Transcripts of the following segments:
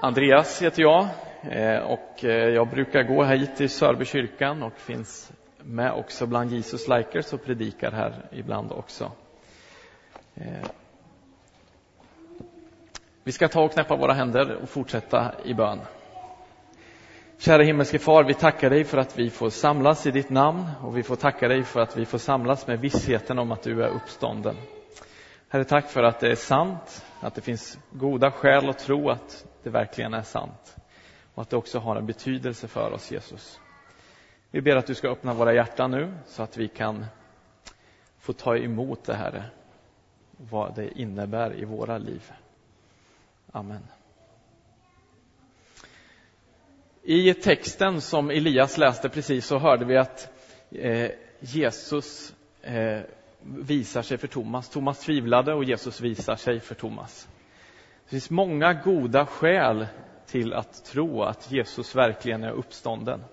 Andreas heter jag eh, och eh, jag brukar gå hit till Sörby kyrkan och finns med också bland Jesus Likers och predikar här ibland också. Eh, vi ska ta och knäppa våra händer och fortsätta i bön. Kära himmelske far, vi tackar dig för att vi får samlas i ditt namn och vi får tacka dig för att vi får samlas med vissheten om att du är uppstånden. Herre, tack för att det är sant, att det finns goda skäl att tro att det verkligen är sant och att det också har en betydelse för oss, Jesus. Vi ber att du ska öppna våra hjärtan nu så att vi kan få ta emot det, Herre, vad det innebär i våra liv. Amen. I texten som Elias läste precis så hörde vi att eh, Jesus eh, visar sig för Thomas. Thomas tvivlade och Jesus visar sig för Thomas. Det finns många goda skäl till att tro att Jesus verkligen är uppstånden.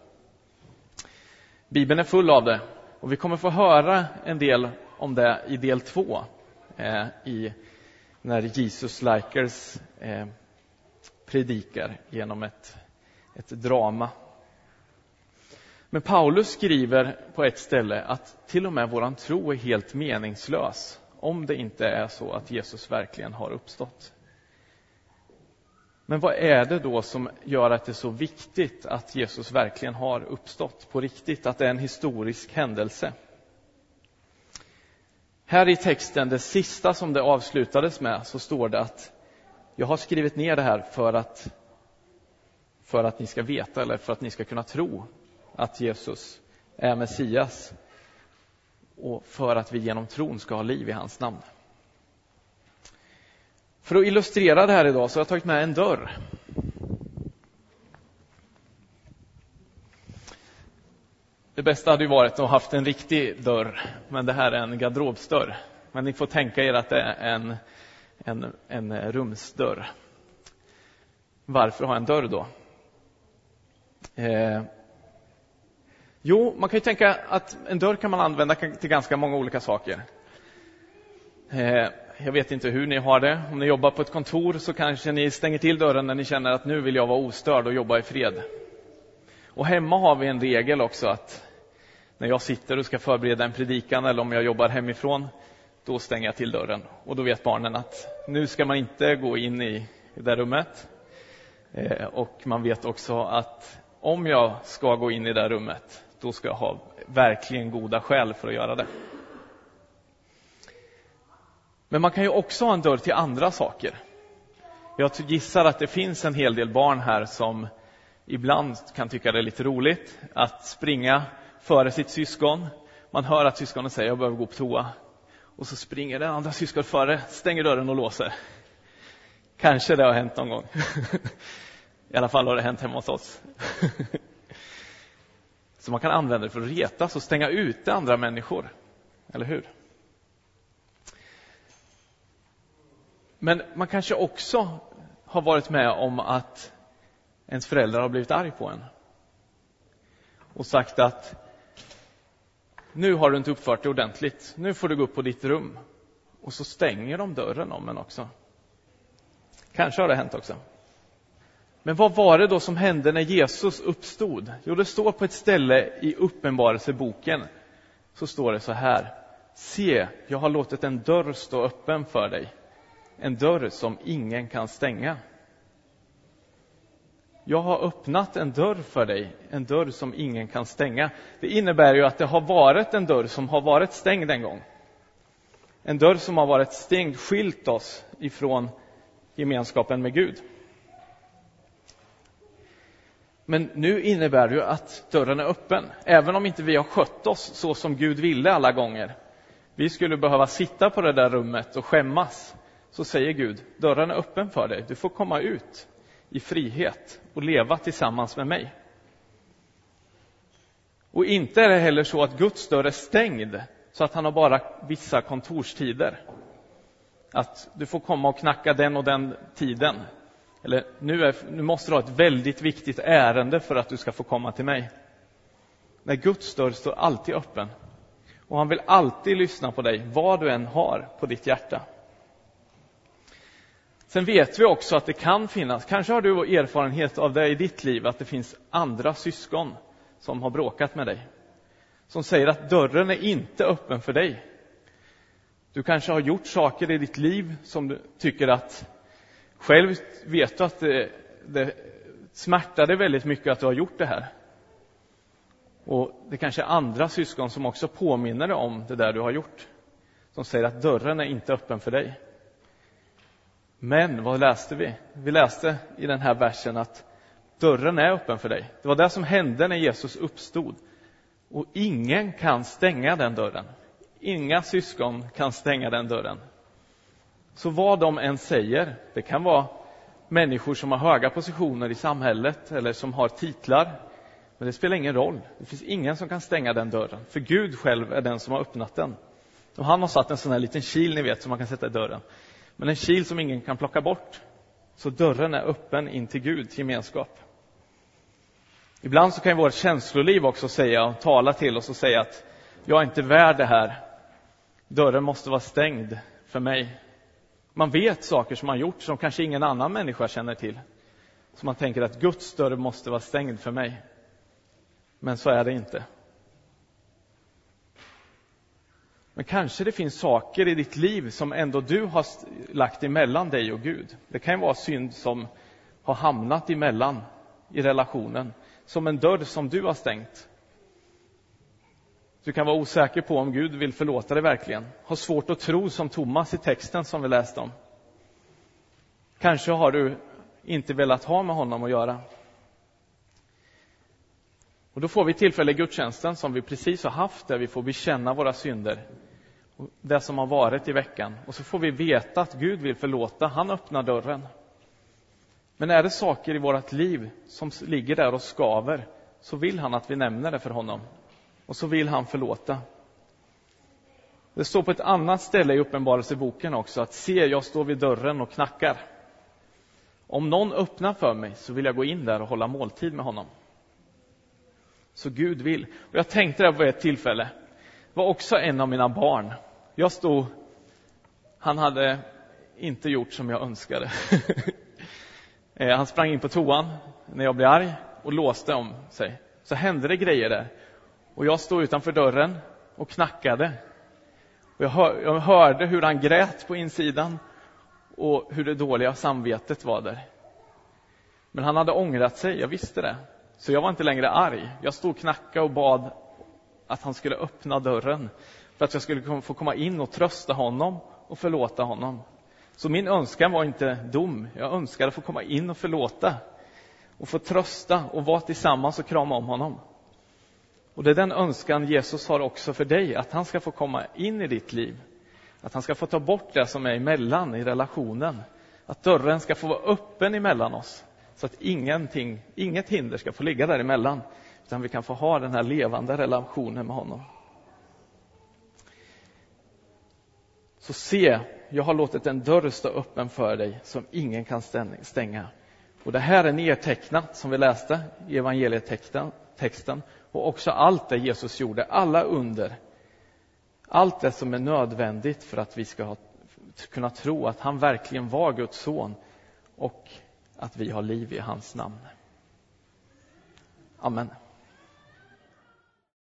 Bibeln är full av det och vi kommer få höra en del om det i del två eh, i, när Jesus Likers eh, predikar genom ett, ett drama. Men Paulus skriver på ett ställe att till och med våran tro är helt meningslös om det inte är så att Jesus verkligen har uppstått. Men vad är det då som gör att det är så viktigt att Jesus verkligen har uppstått på riktigt, att det är en historisk händelse? Här i texten, det sista som det avslutades med, så står det att jag har skrivit ner det här för att, för att ni ska veta, eller för att ni ska kunna tro att Jesus är Messias och för att vi genom tron ska ha liv i hans namn. För att illustrera det här idag så har jag tagit med en dörr. Det bästa hade ju varit att ha haft en riktig dörr, men det här är en garderobsdörr. Men ni får tänka er att det är en, en, en rumsdörr. Varför ha en dörr då? Eh, jo, man kan ju tänka att en dörr kan man använda till ganska många olika saker. Eh, jag vet inte hur ni har det. Om ni jobbar på ett kontor så kanske ni stänger till dörren när ni känner att nu vill jag vara ostörd och jobba i fred. Och hemma har vi en regel också att när jag sitter och ska förbereda en predikan eller om jag jobbar hemifrån, då stänger jag till dörren. Och då vet barnen att nu ska man inte gå in i det rummet. Eh, och man vet också att om jag ska gå in i det rummet, då ska jag ha verkligen goda skäl för att göra det. Men man kan ju också ha en dörr till andra saker. Jag gissar att det finns en hel del barn här som ibland kan tycka det är lite roligt att springa före sitt syskon. Man hör att syskonen säger jag behöver gå på toa. Och så springer det andra syskonet före, stänger dörren och låser. Kanske det har hänt någon gång. I alla fall har det hänt hemma hos oss. Så man kan använda det för att retas och stänga ute andra människor. Eller hur? Men man kanske också har varit med om att ens föräldrar har blivit arg på en och sagt att nu har du inte uppfört dig ordentligt, nu får du gå upp på ditt rum. Och så stänger de dörren om en också. Kanske har det hänt också. Men vad var det då som hände när Jesus uppstod? Jo, det står på ett ställe i Uppenbarelseboken, så står det så här. Se, jag har låtit en dörr stå öppen för dig en dörr som ingen kan stänga. Jag har öppnat en dörr för dig, en dörr som ingen kan stänga. Det innebär ju att det har varit en dörr som har varit stängd en gång. En dörr som har varit stängd, skilt oss ifrån gemenskapen med Gud. Men nu innebär det ju att dörren är öppen, även om inte vi har skött oss så som Gud ville alla gånger. Vi skulle behöva sitta på det där rummet och skämmas så säger Gud, dörren är öppen för dig, du får komma ut i frihet och leva tillsammans med mig. Och inte är det heller så att Guds dörr är stängd så att han har bara vissa kontorstider. Att du får komma och knacka den och den tiden. Eller nu, är, nu måste du ha ett väldigt viktigt ärende för att du ska få komma till mig. Nej, Guds dörr står alltid öppen. Och han vill alltid lyssna på dig, vad du än har på ditt hjärta. Sen vet vi också att det kan finnas, kanske har du erfarenhet av det i ditt liv, att det finns andra syskon som har bråkat med dig. Som säger att dörren är inte öppen för dig. Du kanske har gjort saker i ditt liv som du tycker att själv vet du att det, det smärtar dig väldigt mycket att du har gjort det här. Och det kanske är andra syskon som också påminner dig om det där du har gjort. Som säger att dörren är inte öppen för dig. Men vad läste vi? Vi läste i den här versen att dörren är öppen för dig. Det var det som hände när Jesus uppstod. Och ingen kan stänga den dörren. Inga syskon kan stänga den dörren. Så vad de än säger, det kan vara människor som har höga positioner i samhället eller som har titlar, men det spelar ingen roll. Det finns ingen som kan stänga den dörren, för Gud själv är den som har öppnat den. Och han har satt en sån här liten kil, ni vet, som man kan sätta i dörren. Men en kil som ingen kan plocka bort. Så dörren är öppen in till Gud, till gemenskap. Ibland så kan vårt känsloliv också säga och tala till oss och säga att jag är inte värd det här. Dörren måste vara stängd för mig. Man vet saker som man gjort som kanske ingen annan människa känner till. Så man tänker att Guds dörr måste vara stängd för mig. Men så är det inte. Men kanske det finns saker i ditt liv som ändå du har lagt emellan dig och Gud. Det kan vara synd som har hamnat emellan i relationen, som en dörr som du har stängt. Du kan vara osäker på om Gud vill förlåta dig verkligen. Har svårt att tro som Thomas i texten som vi läste om. Kanske har du inte velat ha med honom att göra. Och då får vi tillfälle i gudstjänsten som vi precis har haft där vi får bekänna våra synder. Det som har varit i veckan. Och så får vi veta att Gud vill förlåta. Han öppnar dörren. Men är det saker i vårt liv som ligger där och skaver så vill han att vi nämner det för honom. Och så vill han förlåta. Det står på ett annat ställe i Uppenbarelseboken också att se, jag står vid dörren och knackar. Om någon öppnar för mig så vill jag gå in där och hålla måltid med honom. Så Gud vill. Och jag tänkte det på ett tillfälle. Var också en av mina barn. Jag stod... Han hade inte gjort som jag önskade. Eh, han sprang in på toan när jag blev arg och låste om sig. Så hände det grejer där. Och jag stod utanför dörren och knackade. Och jag, hör, jag hörde hur han grät på insidan och hur det dåliga samvetet var där. Men han hade ångrat sig, jag visste det. Så jag var inte längre arg. Jag stod och knackade och bad att han skulle öppna dörren för att jag skulle få komma in och trösta honom och förlåta honom. Så min önskan var inte dom. Jag önskade få komma in och förlåta och få trösta och vara tillsammans och krama om honom. Och det är den önskan Jesus har också för dig, att han ska få komma in i ditt liv. Att han ska få ta bort det som är emellan i relationen. Att dörren ska få vara öppen emellan oss. Så att ingenting, inget hinder ska få ligga däremellan. Utan vi kan få ha den här levande relationen med honom. Så se, jag har låtit en dörr stå öppen för dig som ingen kan stänga. Och det här är nedtecknat som vi läste i evangelietexten och också allt det Jesus gjorde, alla under. Allt det som är nödvändigt för att vi ska ha, kunna tro att han verkligen var Guds son och att vi har liv i hans namn. Amen.